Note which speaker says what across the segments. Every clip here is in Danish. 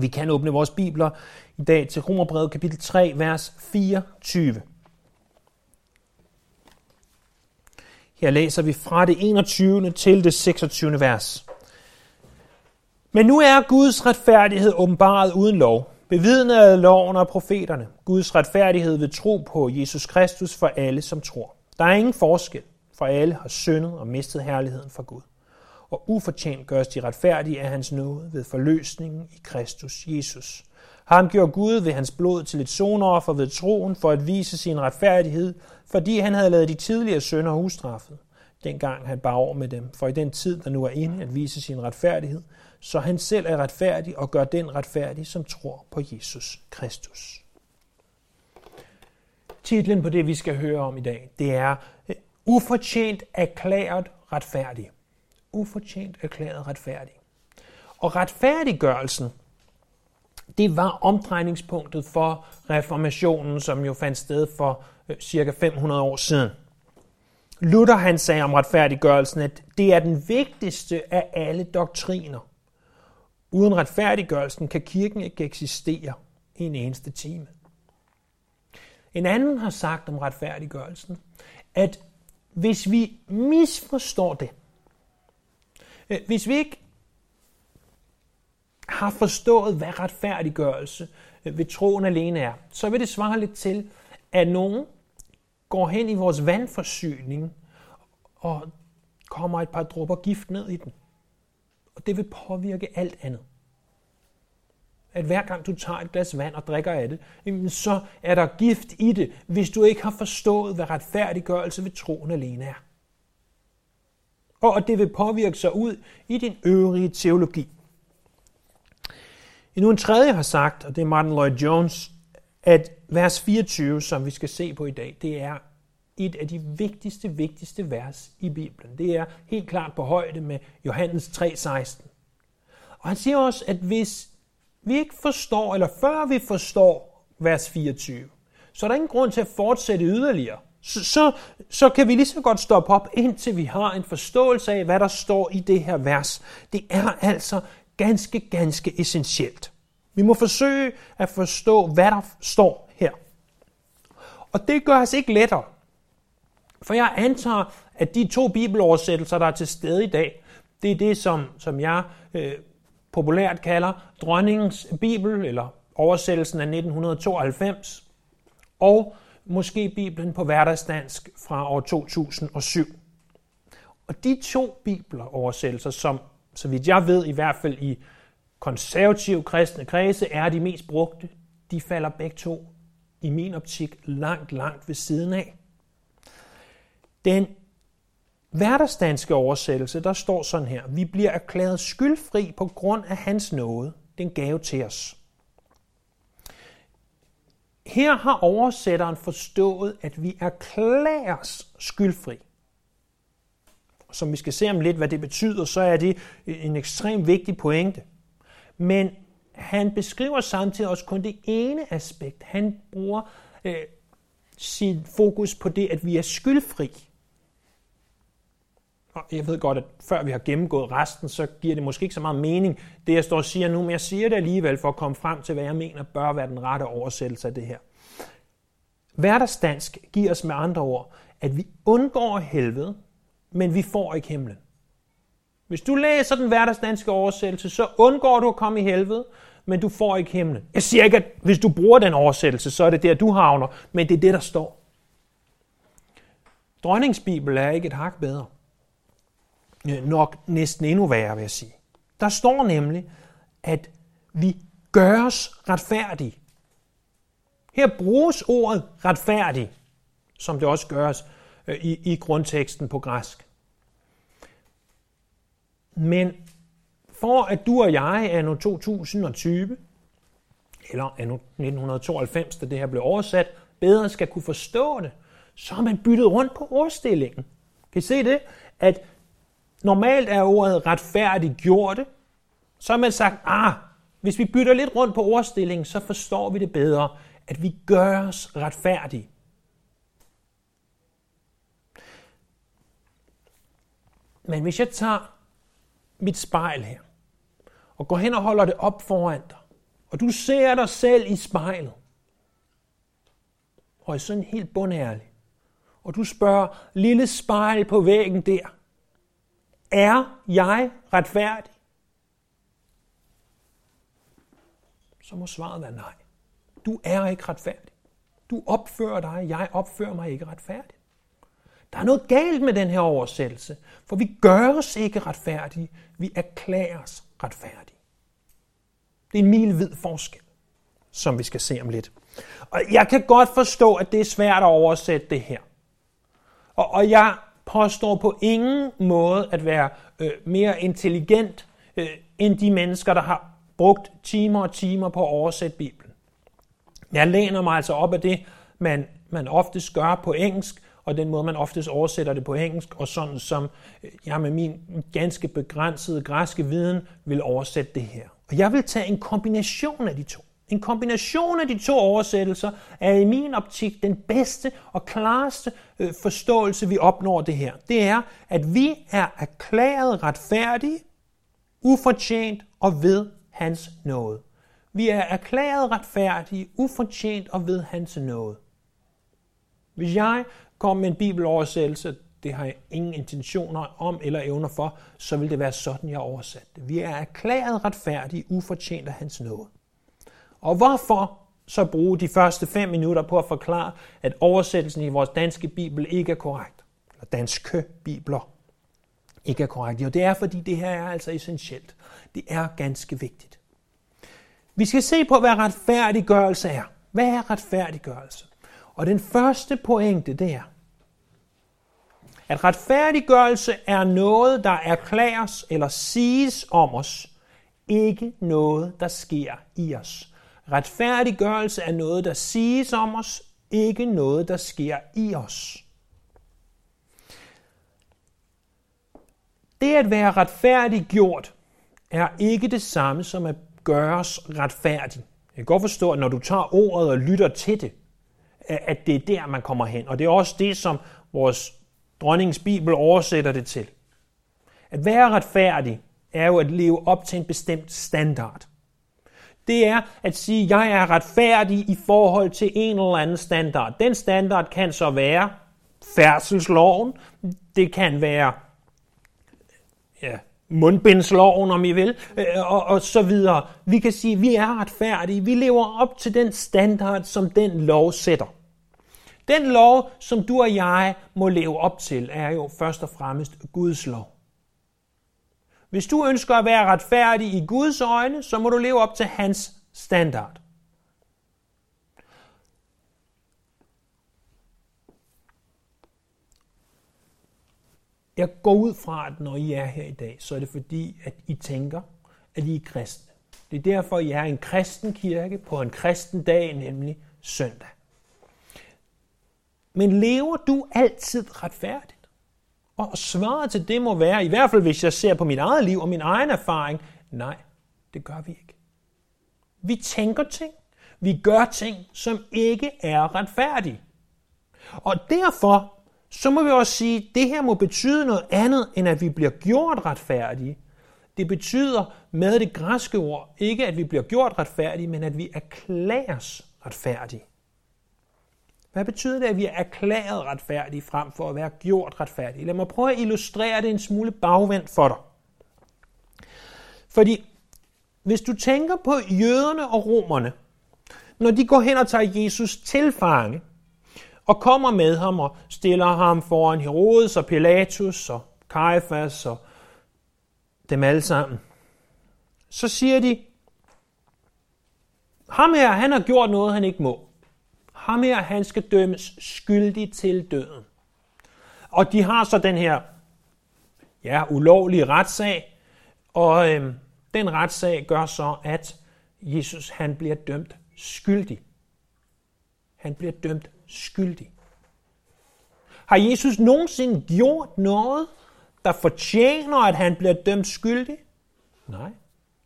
Speaker 1: Vi kan åbne vores bibler i dag til Romerbrevet kapitel 3, vers 24. Her læser vi fra det 21. til det 26. vers. Men nu er Guds retfærdighed åbenbaret uden lov, bevidnet af loven og profeterne. Guds retfærdighed ved tro på Jesus Kristus for alle, som tror. Der er ingen forskel, for alle har syndet og mistet herligheden for Gud. Og ufortjent gøres de retfærdige af hans nåde ved forløsningen i Kristus Jesus. Ham gjorde Gud ved hans blod til et sonoffer ved troen for at vise sin retfærdighed, fordi han havde lavet de tidligere sønder ustraffet, dengang han bar over med dem, for i den tid, der nu er inde at vise sin retfærdighed, så han selv er retfærdig og gør den retfærdig, som tror på Jesus Kristus. Titlen på det, vi skal høre om i dag, det er øh, Ufortjent erklæret retfærdig. Ufortjent erklæret retfærdig. Og retfærdiggørelsen, det var omdrejningspunktet for reformationen, som jo fandt sted for øh, cirka 500 år siden. Luther han sagde om retfærdiggørelsen, at det er den vigtigste af alle doktriner. Uden retfærdiggørelsen kan kirken ikke eksistere i en eneste time. En anden har sagt om retfærdiggørelsen, at hvis vi misforstår det, Øh, hvis vi ikke har forstået, hvad retfærdiggørelse øh, ved troen alene er, så vil det svare lidt til, at nogen går hen i vores vandforsyning og kommer et par dråber gift ned i den. Og det vil påvirke alt andet. At hver gang du tager et glas vand og drikker af det, så er der gift i det, hvis du ikke har forstået, hvad retfærdiggørelse ved troen alene er. Og det vil påvirke sig ud i din øvrige teologi. Endnu en tredje har sagt, og det er Martin Lloyd Jones, at vers 24, som vi skal se på i dag, det er et af de vigtigste, vigtigste vers i Bibelen. Det er helt klart på højde med Johannes 3:16. Og han siger også, at hvis vi ikke forstår, eller før vi forstår vers 24, så er der ingen grund til at fortsætte yderligere. Så, så, så kan vi lige så godt stoppe op, indtil vi har en forståelse af, hvad der står i det her vers. Det er altså ganske, ganske essentielt. Vi må forsøge at forstå, hvad der står her. Og det gør os ikke lettere. For jeg antager, at de to bibeloversættelser, der er til stede i dag, det er det, som, som jeg øh, populært kalder dronningens bibel, eller oversættelsen af 1992, og måske Bibelen på hverdagsdansk fra år 2007. Og de to bibler oversættelser, som så vidt jeg ved, i hvert fald i konservative kristne kredse, er de mest brugte, de falder begge to i min optik langt, langt ved siden af. Den hverdagsdanske oversættelse, der står sådan her. Vi bliver erklæret skyldfri på grund af hans nåde. Den gave til os. Her har oversætteren forstået, at vi erklæres skyldfri. Som vi skal se om lidt, hvad det betyder, så er det en ekstremt vigtig pointe. Men han beskriver samtidig også kun det ene aspekt. Han bruger øh, sin fokus på det, at vi er skyldfri. Og jeg ved godt, at før vi har gennemgået resten, så giver det måske ikke så meget mening, det jeg står og siger nu, men jeg siger det alligevel for at komme frem til, hvad jeg mener bør være den rette oversættelse af det her. Hverdagsdansk giver os med andre ord, at vi undgår helvede, men vi får ikke himlen. Hvis du læser den hverdagsdanske oversættelse, så undgår du at komme i helvede, men du får ikke himlen. Jeg siger ikke, at hvis du bruger den oversættelse, så er det der, du havner, men det er det, der står. Dronningsbibel er ikke et hak bedre. Øh, nok næsten endnu værre, vil jeg sige. Der står nemlig, at vi gøres retfærdige. Her bruges ordet retfærdig, som det også gøres øh, i, i grundteksten på græsk. Men for at du og jeg er nu 2020, eller er nu 1992, da det her blev oversat, bedre skal kunne forstå det, så har man byttet rundt på ordstillingen. Kan I se det? At normalt er ordet retfærdigt gjort, så har man sagt, ah, hvis vi bytter lidt rundt på ordstillingen, så forstår vi det bedre, at vi gør os retfærdige. Men hvis jeg tager mit spejl her, og går hen og holder det op foran dig, og du ser dig selv i spejlet, og er sådan helt bundærlig, og du spørger, lille spejl på væggen der, er jeg retfærdig? Så må svaret være nej. Du er ikke retfærdig. Du opfører dig, jeg opfører mig ikke retfærdigt. Der er noget galt med den her oversættelse, for vi gør os ikke retfærdige, vi erklærer os retfærdige. Det er en milvid forskel, som vi skal se om lidt. Og jeg kan godt forstå, at det er svært at oversætte det her. Og, og jeg påstår på ingen måde at være øh, mere intelligent øh, end de mennesker, der har brugt timer og timer på at oversætte Bibelen. Jeg læner mig altså op af det, man, man oftest gør på engelsk, og den måde, man oftest oversætter det på engelsk, og sådan som øh, jeg med min ganske begrænsede græske viden vil oversætte det her. Og jeg vil tage en kombination af de to. En kombination af de to oversættelser er i min optik den bedste og klareste øh, forståelse, vi opnår det her. Det er, at vi er erklæret retfærdige, ufortjent og ved hans nåde. Vi er erklæret retfærdige, ufortjent og ved hans nåde. Hvis jeg kom med en bibeloversættelse, det har jeg ingen intentioner om eller evner for, så vil det være sådan, jeg oversat det. Vi er erklæret retfærdige, ufortjent af hans nåde. Og hvorfor så bruge de første fem minutter på at forklare, at oversættelsen i vores danske bibel ikke er korrekt? Eller danske bibler ikke er korrekt. Jo, det er, fordi det her er altså essentielt. Det er ganske vigtigt. Vi skal se på, hvad retfærdiggørelse er. Hvad er retfærdiggørelse? Og den første pointe, det er, at retfærdiggørelse er noget, der erklæres eller siges om os, ikke noget, der sker i os. Retfærdiggørelse er noget, der siges om os, ikke noget, der sker i os. Det at være retfærdiggjort er ikke det samme som at gøres retfærdig. Jeg kan godt forstå, at når du tager ordet og lytter til det, at det er der, man kommer hen. Og det er også det, som vores dronningens bibel oversætter det til. At være retfærdig er jo at leve op til en bestemt standard. Det er at sige, at jeg er retfærdig i forhold til en eller anden standard. Den standard kan så være færdselsloven, det kan være ja, mundbindsloven, om I vil, øh, og, og så videre. Vi kan sige, at vi er retfærdige. Vi lever op til den standard, som den lov sætter. Den lov, som du og jeg må leve op til, er jo først og fremmest Guds lov. Hvis du ønsker at være retfærdig i Guds øjne, så må du leve op til hans standard. Jeg går ud fra, at når I er her i dag, så er det fordi, at I tænker, at I er kristne. Det er derfor, I er en kristen kirke på en kristen dag, nemlig søndag. Men lever du altid retfærdigt? Og svaret til det må være, i hvert fald hvis jeg ser på mit eget liv og min egen erfaring, nej, det gør vi ikke. Vi tænker ting, vi gør ting, som ikke er retfærdige. Og derfor så må vi også sige, at det her må betyde noget andet, end at vi bliver gjort retfærdige. Det betyder med det græske ord ikke, at vi bliver gjort retfærdige, men at vi erklæres retfærdige. Hvad betyder det, at vi er erklæret retfærdige frem for at være gjort retfærdige? Lad mig prøve at illustrere det en smule bagvendt for dig. Fordi hvis du tænker på jøderne og romerne, når de går hen og tager Jesus til fange, og kommer med ham og stiller ham foran Herodes og Pilatus og Kajfas og dem alle sammen, så siger de, ham her, han har gjort noget, han ikke må. Ham her, han skal dømmes skyldig til døden. Og de har så den her ja, ulovlige retssag, og øhm, den retssag gør så, at Jesus han bliver dømt skyldig. Han bliver dømt skyldig. Har Jesus nogensinde gjort noget, der fortjener, at han bliver dømt skyldig? Nej.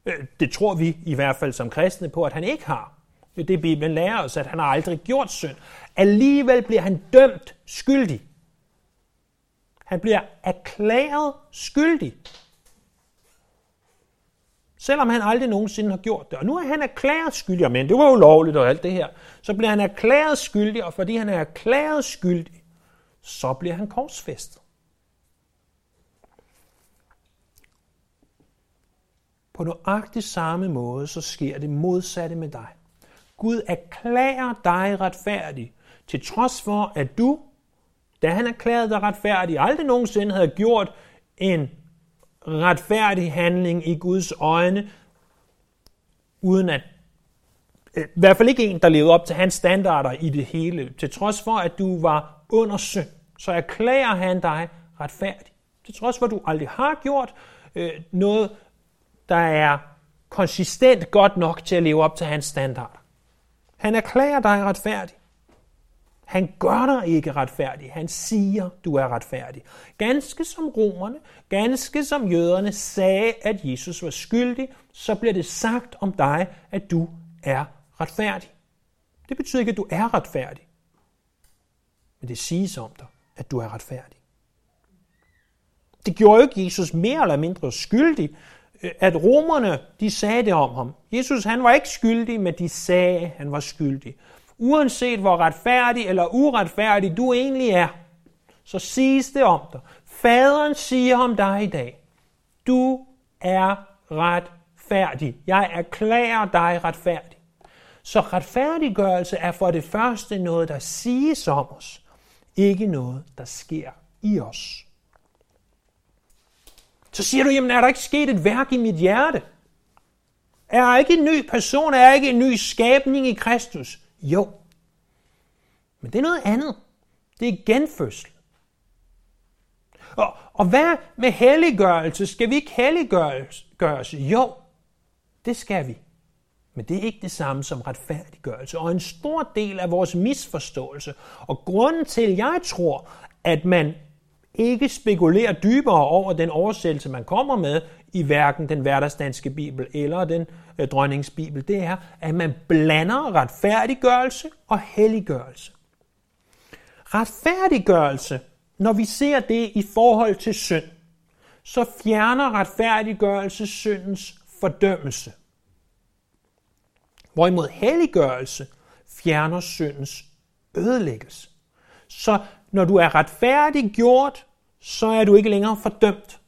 Speaker 1: Øh, det tror vi i hvert fald som kristne på, at han ikke har. Det Bibelen lærer os, at han har aldrig gjort synd. Alligevel bliver han dømt skyldig. Han bliver erklæret skyldig. Selvom han aldrig nogensinde har gjort det. Og nu er han erklæret skyldig, men det var ulovligt og alt det her. Så bliver han erklæret skyldig, og fordi han er erklæret skyldig, så bliver han korsfæstet. På nøjagtig samme måde, så sker det modsatte med dig. Gud erklærer dig retfærdig, til trods for, at du, da han erklærede dig retfærdig, aldrig nogensinde havde gjort en retfærdig handling i Guds øjne, uden at i hvert fald ikke en, der levede op til hans standarder i det hele. Til trods for, at du var under synd, så erklærer han dig retfærdig. Til trods for, at du aldrig har gjort øh, noget, der er konsistent godt nok til at leve op til hans standarder. Han erklærer dig retfærdig. Han gør dig ikke retfærdig. Han siger, du er retfærdig. Ganske som romerne, ganske som jøderne sagde, at Jesus var skyldig, så bliver det sagt om dig, at du er retfærdig. Det betyder ikke, at du er retfærdig. Men det siges om dig, at du er retfærdig. Det gjorde jo ikke Jesus mere eller mindre skyldig, at romerne, de sagde det om ham. Jesus, han var ikke skyldig, men de sagde, han var skyldig. Uanset hvor retfærdig eller uretfærdig du egentlig er, så siges det om dig. Faderen siger om dig i dag, du er retfærdig. Jeg erklærer dig retfærdig. Så retfærdiggørelse er for det første noget, der siges om os, ikke noget, der sker i os. Så siger du, jamen er der ikke sket et værk i mit hjerte? Er jeg ikke en ny person? Er jeg ikke en ny skabning i Kristus? Jo. Men det er noget andet. Det er genfødsel. Og, og hvad med helliggørelse? Skal vi ikke helliggøres? Jo, det skal vi. Men det er ikke det samme som retfærdiggørelse. Og en stor del af vores misforståelse, og grunden til, at jeg tror, at man ikke spekulere dybere over den oversættelse, man kommer med i hverken den hverdagsdanske bibel eller den øh, dronningsbibel, det er, at man blander retfærdiggørelse og helliggørelse. Retfærdiggørelse, når vi ser det i forhold til synd, så fjerner retfærdiggørelse syndens fordømmelse. Hvorimod helliggørelse fjerner syndens ødelæggelse. Så når du er retfærdiggjort, så er du ikke længere fordømt.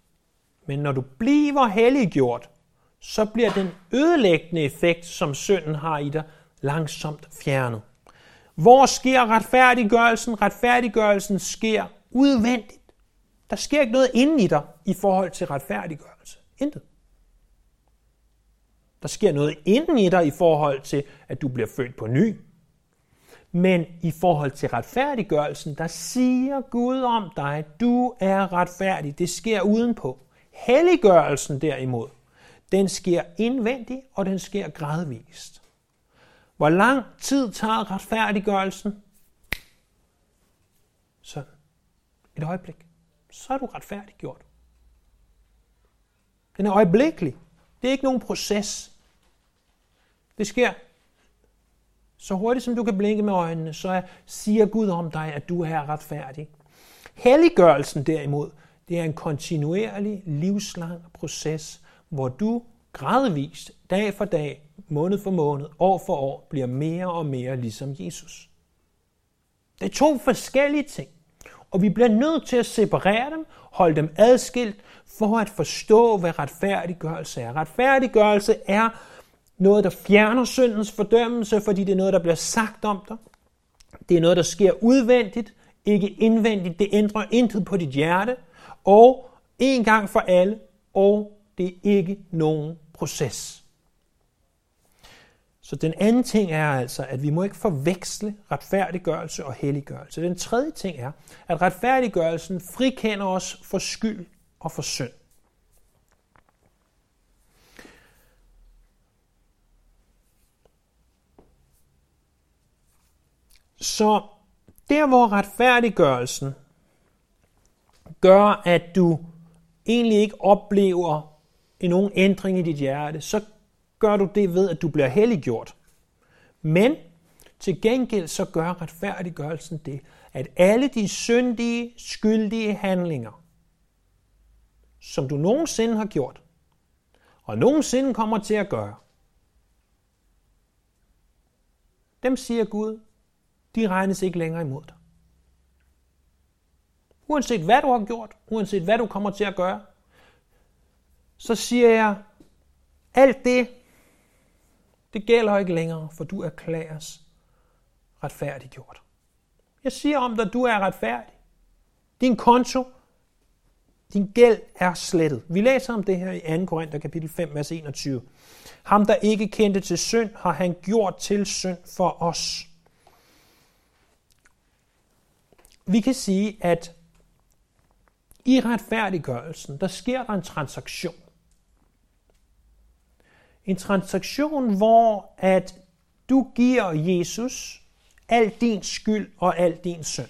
Speaker 1: Men når du bliver helliggjort, så bliver den ødelæggende effekt, som synden har i dig, langsomt fjernet. Hvor sker retfærdiggørelsen? Retfærdiggørelsen sker udvendigt. Der sker ikke noget inden i dig i forhold til retfærdiggørelse. Intet. Der sker noget inden i dig i forhold til, at du bliver født på ny. Men i forhold til retfærdiggørelsen, der siger Gud om dig, du er retfærdig. Det sker udenpå. Helliggørelsen derimod, den sker indvendigt, og den sker gradvist. Hvor lang tid tager retfærdiggørelsen? Så et øjeblik. Så er du retfærdiggjort. Den er øjeblikkelig. Det er ikke nogen proces. Det sker så hurtigt som du kan blinke med øjnene, så siger Gud om dig, at du er retfærdig. Helliggørelsen derimod, det er en kontinuerlig, livslang proces, hvor du gradvist, dag for dag, måned for måned, år for år, bliver mere og mere ligesom Jesus. Det er to forskellige ting, og vi bliver nødt til at separere dem, holde dem adskilt, for at forstå, hvad retfærdiggørelse er. Retfærdiggørelse er noget, der fjerner syndens fordømmelse, fordi det er noget, der bliver sagt om dig. Det er noget, der sker udvendigt, ikke indvendigt. Det ændrer intet på dit hjerte. Og en gang for alle, og det er ikke nogen proces. Så den anden ting er altså, at vi må ikke forveksle retfærdiggørelse og helliggørelse. Den tredje ting er, at retfærdiggørelsen frikender os for skyld og for synd. Så der hvor retfærdiggørelsen gør, at du egentlig ikke oplever en nogen ændring i dit hjerte, så gør du det ved, at du bliver helliggjort. Men til gengæld så gør retfærdiggørelsen det, at alle de syndige, skyldige handlinger, som du nogensinde har gjort, og nogensinde kommer til at gøre. Dem siger Gud, de regnes ikke længere imod dig. Uanset hvad du har gjort, uanset hvad du kommer til at gøre, så siger jeg, alt det, det gælder ikke længere, for du erklæres retfærdiggjort. Jeg siger om dig, du er retfærdig. Din konto, din gæld er slettet. Vi læser om det her i 2. Korinther kapitel 5, vers 21. Ham, der ikke kendte til synd, har han gjort til synd for os. Vi kan sige, at i retfærdiggørelsen, der sker der en transaktion. En transaktion, hvor at du giver Jesus al din skyld og al din synd.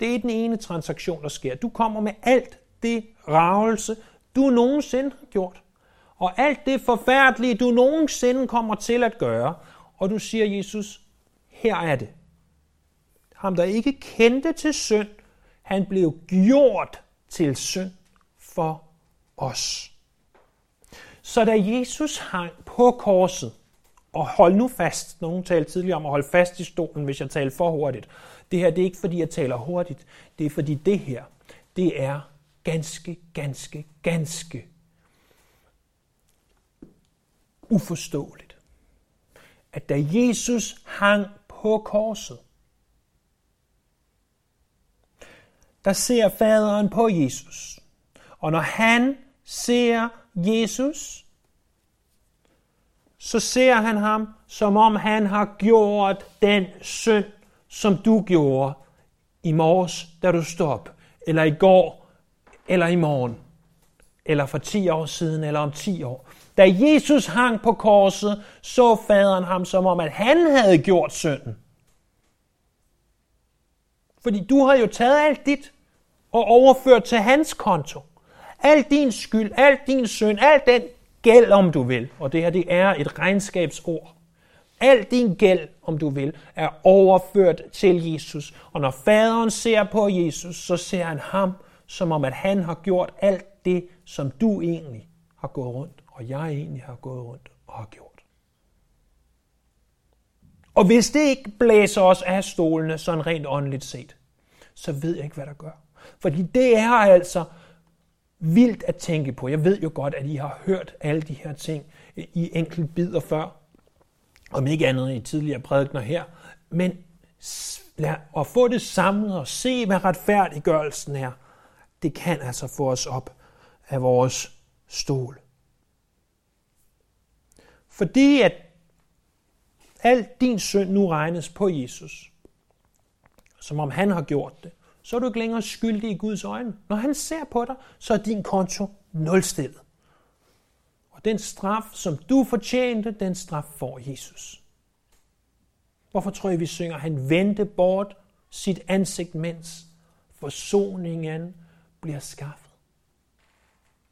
Speaker 1: Det er den ene transaktion, der sker. Du kommer med alt det ravelse, du nogensinde har gjort. Og alt det forfærdelige, du nogensinde kommer til at gøre. Og du siger, Jesus, her er det. Ham, der ikke kendte til synd, han blev gjort til synd for os. Så da Jesus hang på korset, og hold nu fast, nogen talte tidligere om at holde fast i stolen, hvis jeg taler for hurtigt. Det her det er ikke fordi, jeg taler hurtigt. Det er fordi det her, det er ganske, ganske, ganske uforståeligt. At da Jesus hang på korset, der ser faderen på Jesus. Og når han ser Jesus, så ser han ham, som om han har gjort den synd, som du gjorde i morges, da du stod op, eller i går, eller i morgen, eller for 10 år siden, eller om 10 år. Da Jesus hang på korset, så faderen ham som om, at han havde gjort synden. Fordi du har jo taget alt dit og overført til hans konto. Al din skyld, al din synd, al den gæld, om du vil. Og det her, det er et regnskabsord. Al din gæld, om du vil, er overført til Jesus. Og når faderen ser på Jesus, så ser han ham, som om at han har gjort alt det, som du egentlig har gået rundt, og jeg egentlig har gået rundt og har gjort. Og hvis det ikke blæser os af stolene, sådan rent åndeligt set, så ved jeg ikke, hvad der gør. Fordi det er altså vildt at tænke på. Jeg ved jo godt, at I har hørt alle de her ting øh, i enkelte bidder før, om ikke andet i tidligere prædikner her. Men lad at få det samlet og se, hvad retfærdiggørelsen er, det kan altså få os op af vores stol. Fordi at al din synd nu regnes på Jesus, som om han har gjort det, så er du ikke længere skyldig i Guds øjne. Når han ser på dig, så er din konto nulstillet. Og den straf, som du fortjente, den straf får Jesus. Hvorfor tror jeg, vi synger, han vendte bort sit ansigt, mens forsoningen bliver skaffet?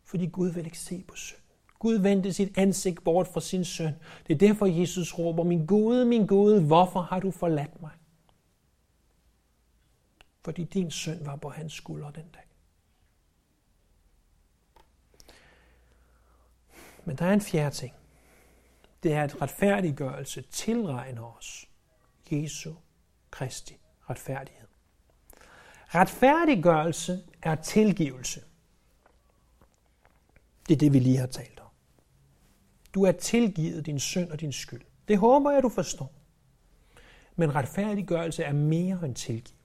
Speaker 1: Fordi Gud vil ikke se på synd. Gud vendte sit ansigt bort fra sin søn. Det er derfor, Jesus råber, min Gud, min Gud, hvorfor har du forladt mig? Fordi din søn var på hans skulder den dag. Men der er en fjerde ting. Det er, at retfærdiggørelse tilregner os Jesu Kristi retfærdighed. Retfærdiggørelse er tilgivelse. Det er det, vi lige har talt om. Du er tilgivet din synd og din skyld. Det håber jeg, du forstår. Men retfærdiggørelse er mere end tilgivelse.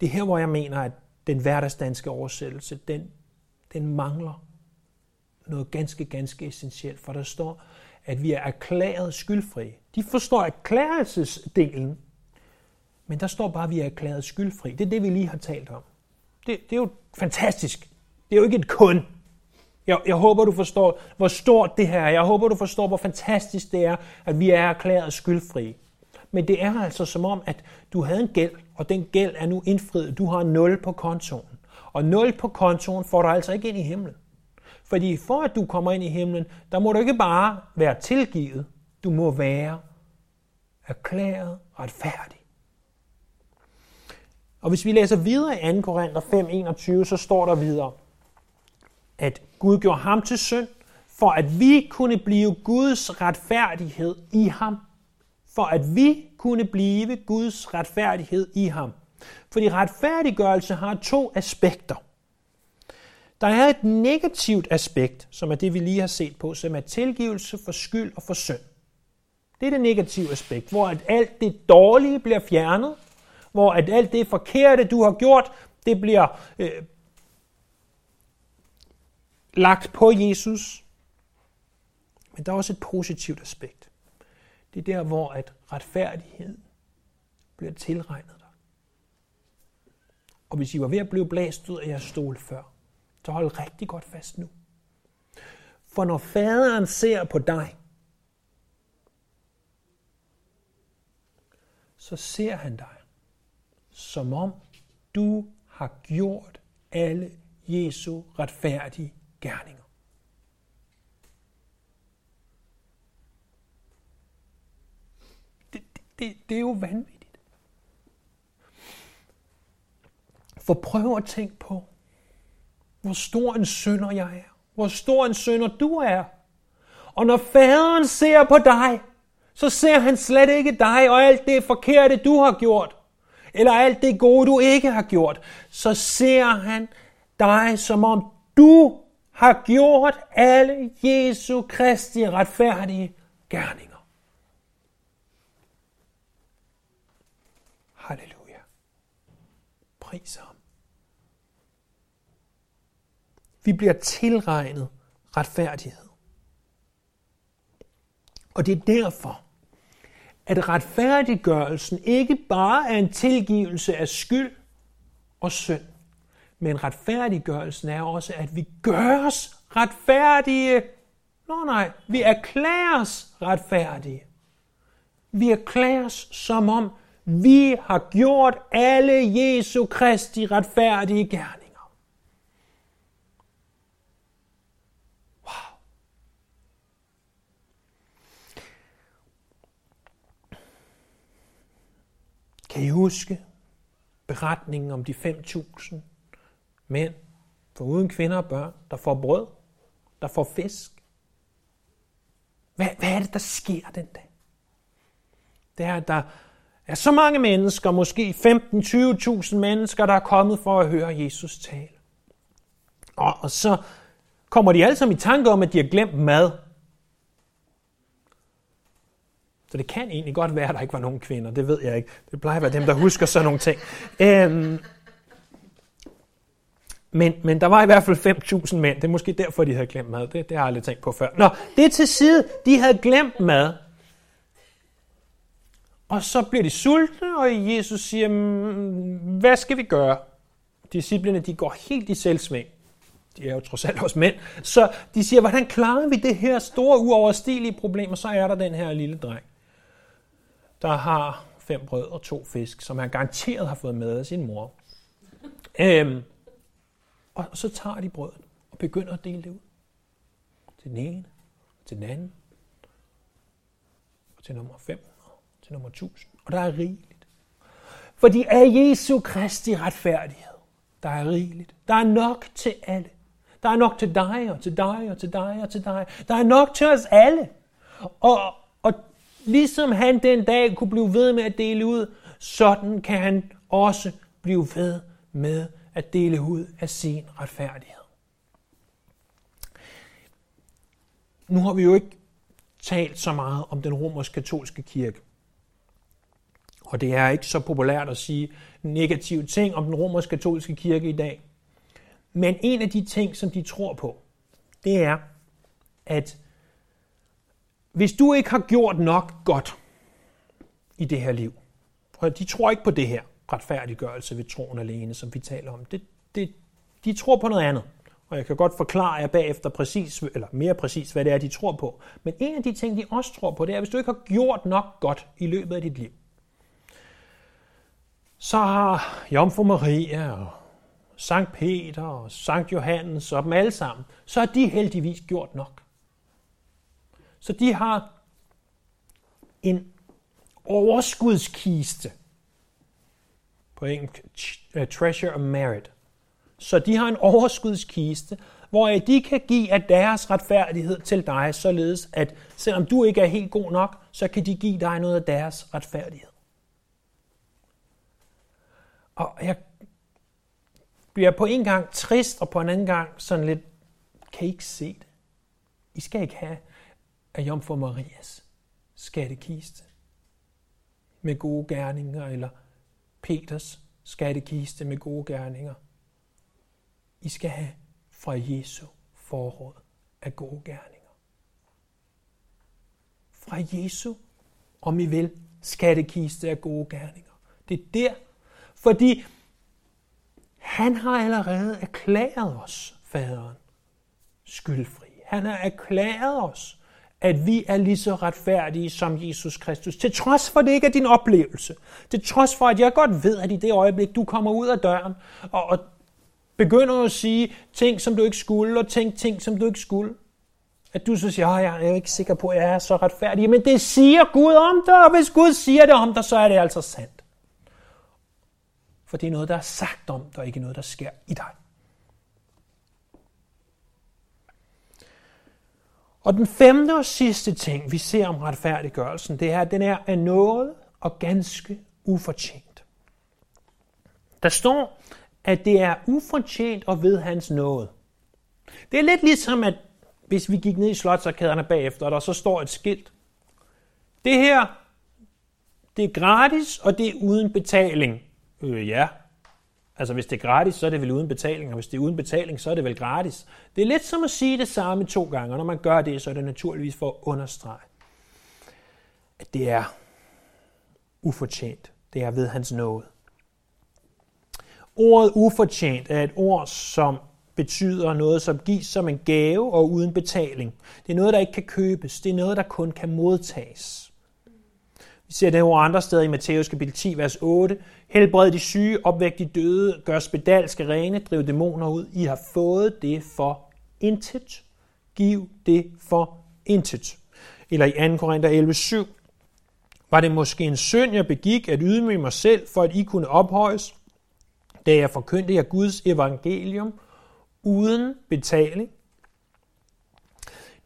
Speaker 1: Det er her, hvor jeg mener, at den hverdagsdanske oversættelse, den, den mangler noget ganske, ganske essentielt, for der står, at vi er erklæret skyldfri. De forstår erklærelsesdelen, men der står bare, at vi er erklæret skyldfri. Det er det, vi lige har talt om. Det, det er jo fantastisk. Det er jo ikke et kun. Jeg, jeg håber, du forstår, hvor stort det her er. Jeg håber, du forstår, hvor fantastisk det er, at vi er erklæret skyldfri. Men det er altså som om, at du havde en gæld, og den gæld er nu indfriet. Du har 0 på kontoen. Og 0 på kontoen får du altså ikke ind i himlen. Fordi for at du kommer ind i himlen, der må du ikke bare være tilgivet, du må være erklæret retfærdig. Og hvis vi læser videre i 2. Korinther 5:21, så står der videre, at Gud gjorde ham til synd, for at vi kunne blive Guds retfærdighed i ham. For at vi kunne blive Guds retfærdighed i ham. Fordi retfærdiggørelse har to aspekter. Der er et negativt aspekt, som er det, vi lige har set på, som er tilgivelse for skyld og for synd. Det er det negative aspekt, hvor at alt det dårlige bliver fjernet, hvor at alt det forkerte, du har gjort, det bliver øh, lagt på Jesus. Men der er også et positivt aspekt. Det er der, hvor at retfærdighed bliver tilregnet dig. Og hvis I var ved at blive blæst ud af jeres stol før, så hold rigtig godt fast nu. For når faderen ser på dig, så ser han dig, som om du har gjort alle Jesu retfærdige gerninger. Det, det, er jo vanvittigt. For prøv at tænke på, hvor stor en synder jeg er. Hvor stor en synder du er. Og når faderen ser på dig, så ser han slet ikke dig og alt det forkerte, du har gjort. Eller alt det gode, du ikke har gjort. Så ser han dig, som om du har gjort alle Jesu Kristi retfærdige gerninger. Halleluja. Pris ham. Vi bliver tilregnet retfærdighed. Og det er derfor, at retfærdiggørelsen ikke bare er en tilgivelse af skyld og synd, men retfærdiggørelsen er også, at vi gøres retfærdige. Nå nej, vi erklæres retfærdige. Vi erklæres som om, vi har gjort alle Jesu Kristi retfærdige gerninger. Wow. Kan I huske beretningen om de 5.000 mænd, for uden kvinder og børn, der får brød, der får fisk. Hvad, hvad er det, der sker den dag? Det er, at der er så mange mennesker, måske 15-20.000 mennesker, der er kommet for at høre Jesus tale. Og, og så kommer de alle sammen i tanke om, at de har glemt mad. Så det kan egentlig godt være, at der ikke var nogen kvinder. Det ved jeg ikke. Det plejer at være dem, der husker sådan nogle ting. Øhm, men, men der var i hvert fald 5.000 mænd. Det er måske derfor, de havde glemt mad. Det, det har jeg aldrig tænkt på før. Nå, det er til side. De havde glemt mad. Og så bliver de sultne, og Jesus siger, mm, hvad skal vi gøre? Disciplerne, de går helt i selvsving. De er jo trods alt også mænd. Så de siger, hvordan klarer vi det her store, uoverstigelige problem? Og så er der den her lille dreng, der har fem brød og to fisk, som han garanteret har fået med af sin mor. Øhm, og så tager de brødet og begynder at dele det ud. Til den ene, til den anden, og til nummer 5 til nummer 1000. Og der er rigeligt. Fordi af Jesu Kristi retfærdighed, der er rigeligt. Der er nok til alle. Der er nok til dig, og til dig, og til dig, og til dig. Der er nok til os alle. Og, og ligesom han den dag kunne blive ved med at dele ud, sådan kan han også blive ved med at dele ud af sin retfærdighed. Nu har vi jo ikke talt så meget om den romersk-katolske kirke. Og det er ikke så populært at sige negative ting om den romersk-katolske kirke i dag. Men en af de ting, som de tror på, det er, at hvis du ikke har gjort nok godt i det her liv, og de tror ikke på det her, retfærdiggørelse ved troen alene, som vi taler om. Det, det, de tror på noget andet. Og jeg kan godt forklare jer bagefter præcis, eller mere præcis, hvad det er, de tror på. Men en af de ting, de også tror på, det er, at hvis du ikke har gjort nok godt i løbet af dit liv, så har Jomfru Maria og Sankt Peter og Sankt Johannes og dem alle sammen, så har de heldigvis gjort nok. Så de har en overskudskiste på engelsk, uh, treasure of merit. Så de har en overskudskiste hvor de kan give af deres retfærdighed til dig, således at selvom du ikke er helt god nok, så kan de give dig noget af deres retfærdighed. Og jeg bliver på en gang trist, og på en anden gang sådan lidt, kan I ikke se det? I skal ikke have af Jomfru Marias skattekiste med gode gerninger, eller Peters skattekiste med gode gerninger. I skal have fra Jesu forråd af gode gerninger. Fra Jesu, om I vil, skattekiste af gode gerninger. Det er der, fordi han har allerede erklæret os, faderen, skyldfri. Han har erklæret os, at vi er lige så retfærdige som Jesus Kristus. Til trods for, at det ikke er din oplevelse. Til trods for, at jeg godt ved, at i det øjeblik, du kommer ud af døren og, og begynder at sige ting, som du ikke skulle, og tænke ting, som du ikke skulle, at du så siger, at jeg er ikke sikker på, at jeg er så retfærdig. Men det siger Gud om dig, og hvis Gud siger det om dig, så er det altså sandt. For det er noget, der er sagt om dig, ikke noget, der sker i dig. Og den femte og sidste ting, vi ser om retfærdiggørelsen, det er, at den er af noget og ganske ufortjent. Der står, at det er ufortjent og ved hans nåde. Det er lidt ligesom, at hvis vi gik ned i slotsarkaderne bagefter, og der så står et skilt. Det her, det er gratis, og det er uden betaling. Øh, ja. Altså, hvis det er gratis, så er det vel uden betaling, og hvis det er uden betaling, så er det vel gratis. Det er lidt som at sige det samme to gange, og når man gør det, så er det naturligvis for at understrege, at det er ufortjent. Det er ved hans nåde. Ordet ufortjent er et ord, som betyder noget, som gives som en gave og uden betaling. Det er noget, der ikke kan købes. Det er noget, der kun kan modtages. Vi ser det ord andre steder i Matthæus kapitel 10, vers 8. Helbred de syge, opvæk de døde, gør spedalske rene, driv dæmoner ud. I har fået det for intet. Giv det for intet. Eller i 2. Korinther 11, 7. Var det måske en synd, jeg begik at ydmyge mig selv, for at I kunne ophøjes, da jeg forkyndte jer Guds evangelium uden betaling?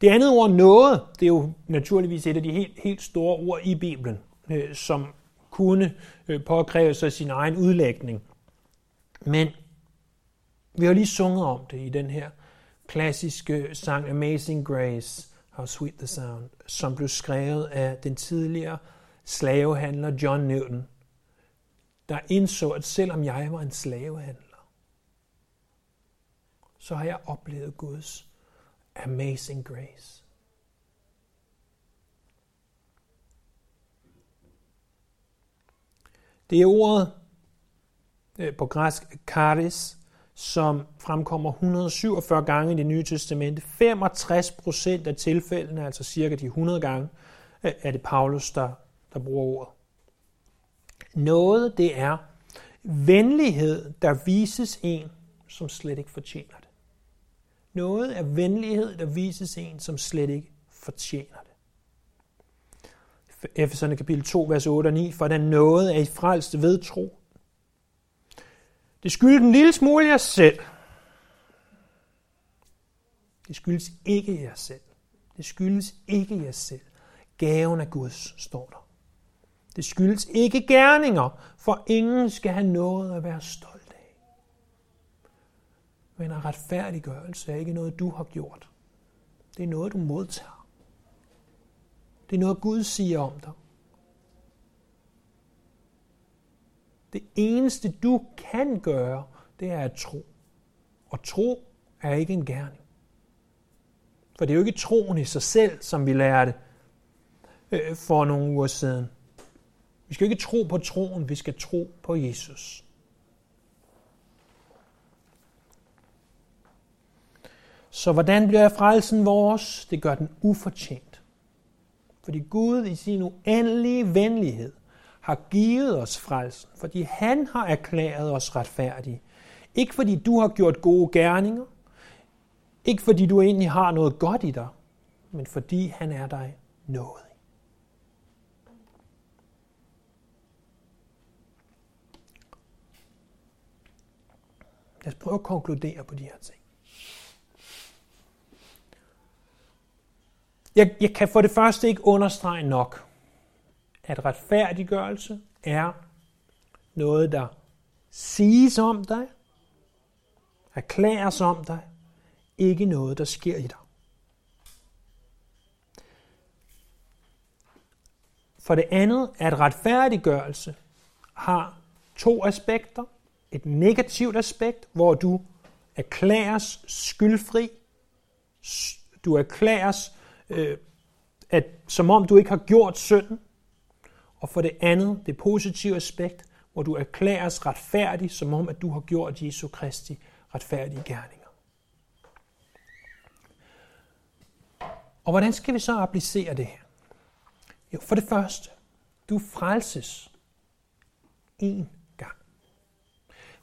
Speaker 1: Det andet ord noget, det er jo naturligvis et af de helt, helt store ord i Bibelen, øh, som kunne øh, påkræve sig sin egen udlægning. Men vi har lige sunget om det i den her klassiske sang Amazing Grace, How Sweet the Sound, som blev skrevet af den tidligere slavehandler John Newton, der indså, at selvom jeg var en slavehandler, så har jeg oplevet Guds amazing grace. Det er ordet øh, på græsk karis, som fremkommer 147 gange i det nye testamente. 65 procent af tilfældene, altså cirka de 100 gange, øh, er det Paulus, der, der bruger ordet. Noget, det er venlighed, der vises en, som slet ikke fortjener det. Noget er venlighed, der vises en, som slet ikke fortjener det. Efeserne kapitel 2, vers 8 og 9, for den nåde er I frelst ved tro. Det skyldes en lille smule jer selv. Det skyldes ikke jer selv. Det skyldes ikke jer selv. Gaven af Guds, står der. Det skyldes ikke gerninger, for ingen skal have noget at være stolt af. Men en retfærdiggørelse er ikke noget, du har gjort. Det er noget, du modtager. Det er noget, Gud siger om dig. Det eneste, du kan gøre, det er at tro. Og tro er ikke en gerning. For det er jo ikke troen i sig selv, som vi lærte øh, for nogle uger siden. Vi skal ikke tro på troen, vi skal tro på Jesus. Så hvordan bliver frelsen vores? Det gør den ufortjent. Fordi Gud i sin uendelige venlighed har givet os frelsen, fordi han har erklæret os retfærdige. Ikke fordi du har gjort gode gerninger, ikke fordi du egentlig har noget godt i dig, men fordi han er dig noget. Lad os prøve at konkludere på de her ting. Jeg, jeg kan for det første ikke understrege nok, at retfærdiggørelse er noget, der siges om dig, erklæres om dig, ikke noget, der sker i dig. For det andet, at retfærdiggørelse har to aspekter. Et negativt aspekt, hvor du erklæres skyldfri. Du erklæres, øh, at, som om du ikke har gjort synden. Og for det andet, det positive aspekt, hvor du erklæres retfærdig, som om at du har gjort Jesu Kristi retfærdige gerninger. Og hvordan skal vi så applicere det her? Jo, for det første, du frelses en gang.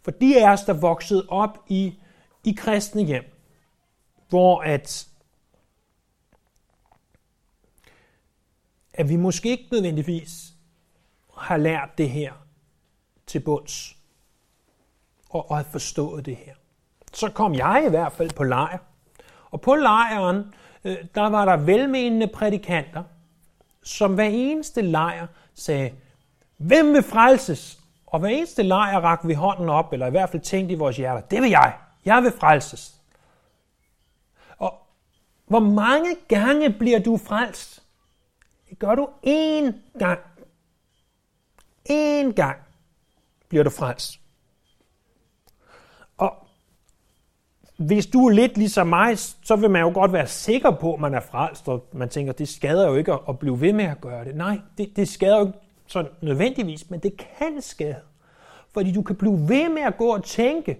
Speaker 1: For de af os, der voksede op i, i kristne hjem, hvor at, at vi måske ikke nødvendigvis har lært det her til bunds, og, og har forstået det her. Så kom jeg i hvert fald på lejr. Og på lejren, øh, der var der velmenende prædikanter, som hver eneste lejr sagde, hvem vil frelses? Og hver eneste lejr rakte vi hånden op, eller i hvert fald tænkte i vores hjerter, det vil jeg. Jeg vil frelses. Og hvor mange gange bliver du frelst? Det gør du én gang. Én gang bliver du frelst. Og hvis du er lidt ligesom mig, så vil man jo godt være sikker på, at man er frelst, og man tænker, det skader jo ikke at blive ved med at gøre det. Nej, det, det skader jo ikke så nødvendigvis, men det kan skade. Fordi du kan blive ved med at gå og tænke,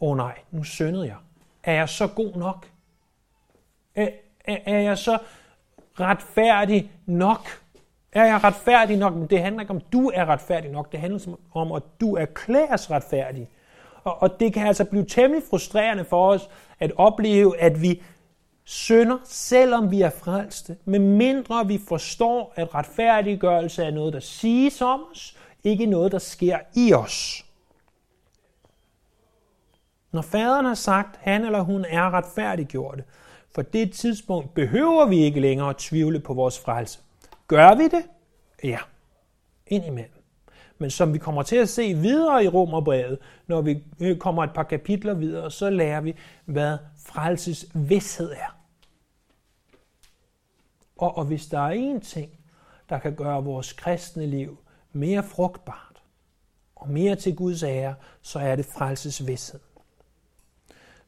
Speaker 1: åh oh, nej, nu syndede jeg. Er jeg så god nok? Er, er, er jeg så retfærdig nok? Er jeg retfærdig nok? Men det handler ikke om, du er retfærdig nok. Det handler om, at du erklæres retfærdig. Og, og det kan altså blive temmelig frustrerende for os at opleve, at vi synder, selvom vi er frelste, med mindre vi forstår, at retfærdiggørelse er noget, der siges om os, ikke noget, der sker i os. Når faderen har sagt, at han eller hun er retfærdiggjort, for det tidspunkt behøver vi ikke længere at tvivle på vores frelse. Gør vi det? Ja, indimellem. Men som vi kommer til at se videre i Romerbrevet, når vi øh, kommer et par kapitler videre, så lærer vi, hvad frelses vidshed er. Og, og hvis der er én ting, der kan gøre vores kristne liv mere frugtbart og mere til Guds ære, så er det frelses vidshed.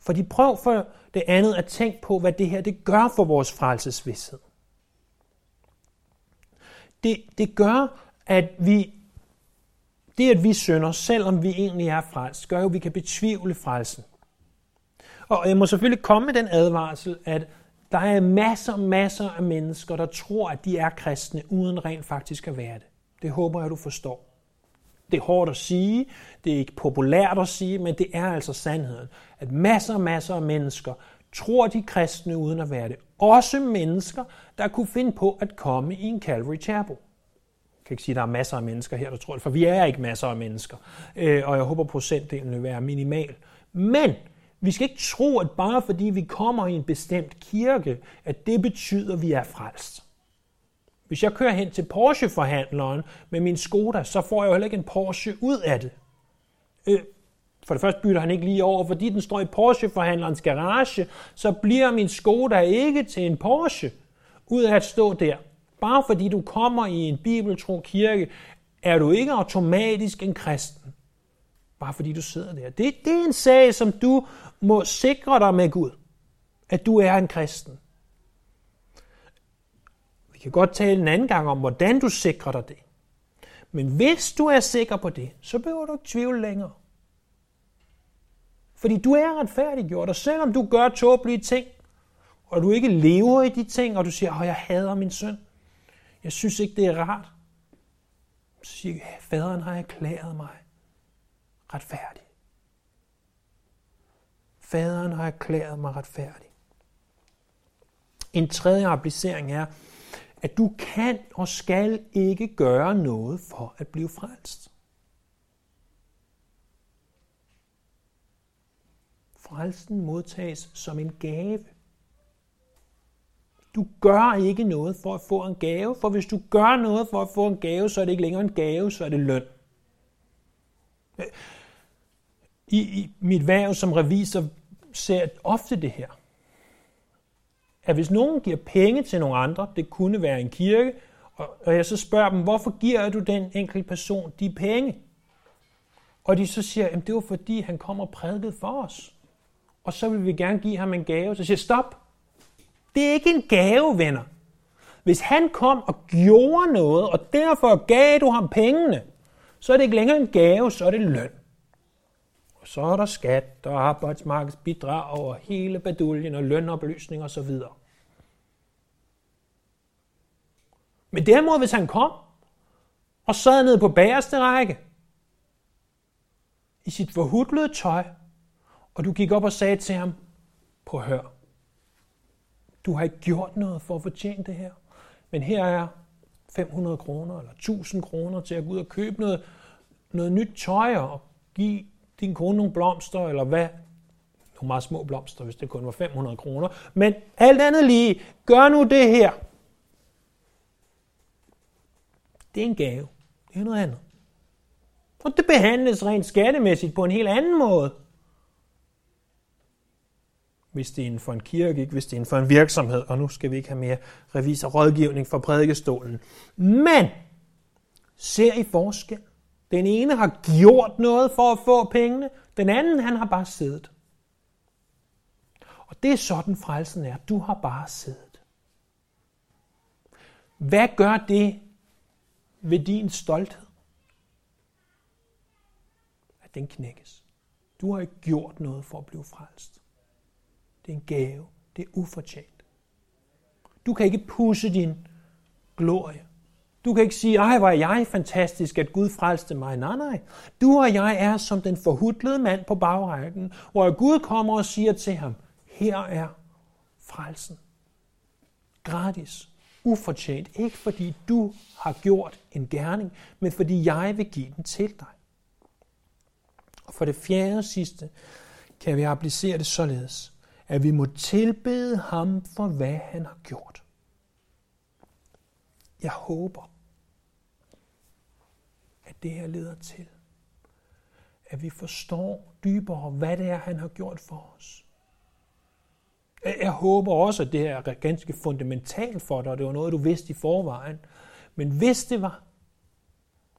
Speaker 1: Fordi prøv for det andet at tænke på, hvad det her det gør for vores frelsesvidshed. Det, det gør, at vi, det at vi synder, selvom vi egentlig er frelst, gør jo, at vi kan betvivle frelsen. Og jeg må selvfølgelig komme med den advarsel, at der er masser, og masser af mennesker, der tror, at de er kristne, uden rent faktisk at være det. Det håber jeg, du forstår. Det er hårdt at sige, det er ikke populært at sige, men det er altså sandheden, at masser og masser af mennesker tror de kristne uden at være det. Også mennesker, der kunne finde på at komme i en Calvary Chapel. Jeg kan ikke sige, at der er masser af mennesker her, der tror det, for vi er ikke masser af mennesker. Øh, og jeg håber, procentdelen vil være minimal. Men vi skal ikke tro, at bare fordi vi kommer i en bestemt kirke, at det betyder, at vi er frelst. Hvis jeg kører hen til Porsche-forhandleren med min Skoda, så får jeg jo heller ikke en Porsche ud af det. Øh, for det første bytter han ikke lige over, fordi den står i Porsche-forhandlerens garage, så bliver min Skoda ikke til en Porsche ud af at stå der. Bare fordi du kommer i en bibeltro kirke, er du ikke automatisk en kristen. Bare fordi du sidder der. Det, det er en sag, som du må sikre dig med Gud, at du er en kristen. Kan godt tale en anden gang om, hvordan du sikrer dig det. Men hvis du er sikker på det, så behøver du ikke tvivle længere. Fordi du er retfærdiggjort, og selvom du gør tåbelige ting, og du ikke lever i de ting, og du siger, at jeg hader min søn, jeg synes ikke, det er rart, så siger jeg, faderen har erklæret mig retfærdig. Faderen har erklæret mig retfærdig. En tredje applicering er, at du kan og skal ikke gøre noget for at blive frelst. Frelsen modtages som en gave. Du gør ikke noget for at få en gave, for hvis du gør noget for at få en gave, så er det ikke længere en gave, så er det løn. I, i mit værv som revisor ser jeg ofte det her. At hvis nogen giver penge til nogle andre, det kunne være en kirke, og jeg så spørger dem, hvorfor giver du den enkelte person de penge? Og de så siger, at det var fordi, han kom og prædikede for os. Og så vil vi gerne give ham en gave. Så siger jeg, stop. Det er ikke en gave, venner. Hvis han kom og gjorde noget, og derfor gav du ham pengene, så er det ikke længere en gave, så er det løn. Og så er der skat og arbejdsmarkedsbidrag og hele baduljen og lønoplysning og så videre. Men derimod, hvis han kom og sad nede på bagerste række i sit forhudlede tøj, og du gik op og sagde til ham, på hør, du har ikke gjort noget for at fortjene det her, men her er 500 kroner eller 1000 kroner til at gå ud og købe noget, noget nyt tøj og give din kone nogle blomster, eller hvad? Nogle meget små blomster, hvis det kun var 500 kroner. Men alt andet lige, gør nu det her. Det er en gave. Det er noget andet. Og det behandles rent skattemæssigt på en helt anden måde. Hvis det er inden for en kirke, ikke hvis det er inden for en virksomhed, og nu skal vi ikke have mere revisor rådgivning fra prædikestolen. Men, ser I forskel? Den ene har gjort noget for at få pengene, den anden han har bare siddet. Og det er sådan frelsen er. Du har bare siddet. Hvad gør det ved din stolthed? At den knækkes. Du har ikke gjort noget for at blive frelst. Det er en gave. Det er ufortjent. Du kan ikke pusse din glorie. Du kan ikke sige, ej, hvor er jeg fantastisk, at Gud frelste mig. Nej, nej. Du og jeg er som den forhudlede mand på bagrækken, hvor Gud kommer og siger til ham, her er frelsen. Gratis. Ufortjent. Ikke fordi du har gjort en gerning, men fordi jeg vil give den til dig. Og for det fjerde og sidste kan vi applicere det således, at vi må tilbede ham for, hvad han har gjort. Jeg håber, at det her leder til, at vi forstår dybere, hvad det er, han har gjort for os. Jeg håber også, at det her er ganske fundamentalt for dig, og det var noget, du vidste i forvejen. Men hvis det var,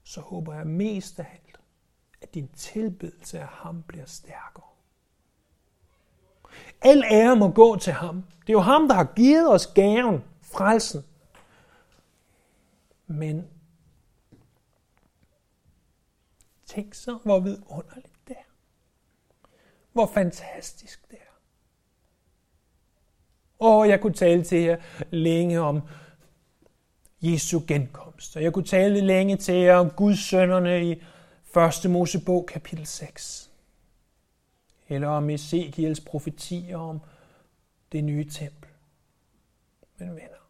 Speaker 1: så håber jeg mest af alt, at din tilbedelse af ham bliver stærkere. Al ære må gå til ham. Det er jo ham, der har givet os gaven, frelsen. Men tænk så, hvor vidunderligt det er. Hvor fantastisk det er. Og jeg kunne tale til jer længe om Jesu genkomst. Og jeg kunne tale længe til jer om Guds sønderne i 1. Mosebog kapitel 6. Eller om Ezekiels profetier om det nye tempel. Men venner,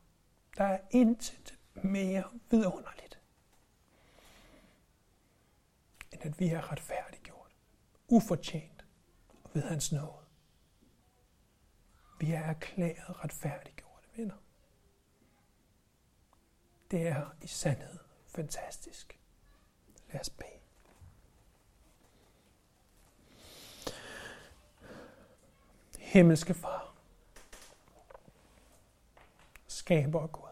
Speaker 1: der er intet mere vidunderligt, end at vi er retfærdiggjort, ufortjent ved hans nåde. Vi er erklæret retfærdiggjorte venner. Det er i sandhed fantastisk. Lad os bede. Himmelske Far, skaber Gud.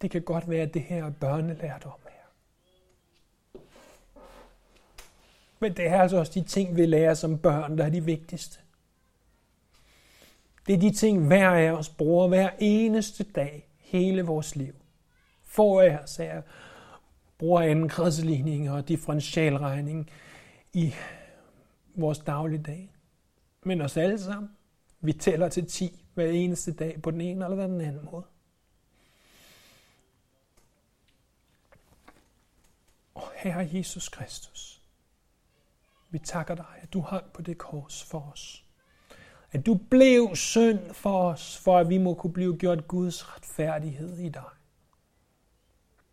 Speaker 1: Det kan godt være, at det her er børnelærdom her. Men det er altså også de ting, vi lærer som børn, der er de vigtigste. Det er de ting, hver af os bruger hver eneste dag, hele vores liv. For af os er bruger anden og differentialregning i vores dagligdag. Men os alle sammen, vi tæller til 10 hver eneste dag på den ene eller den anden måde. Og Herre Jesus Kristus, vi takker dig, at du hang på det kors for os. At du blev synd for os, for at vi må kunne blive gjort Guds retfærdighed i dig.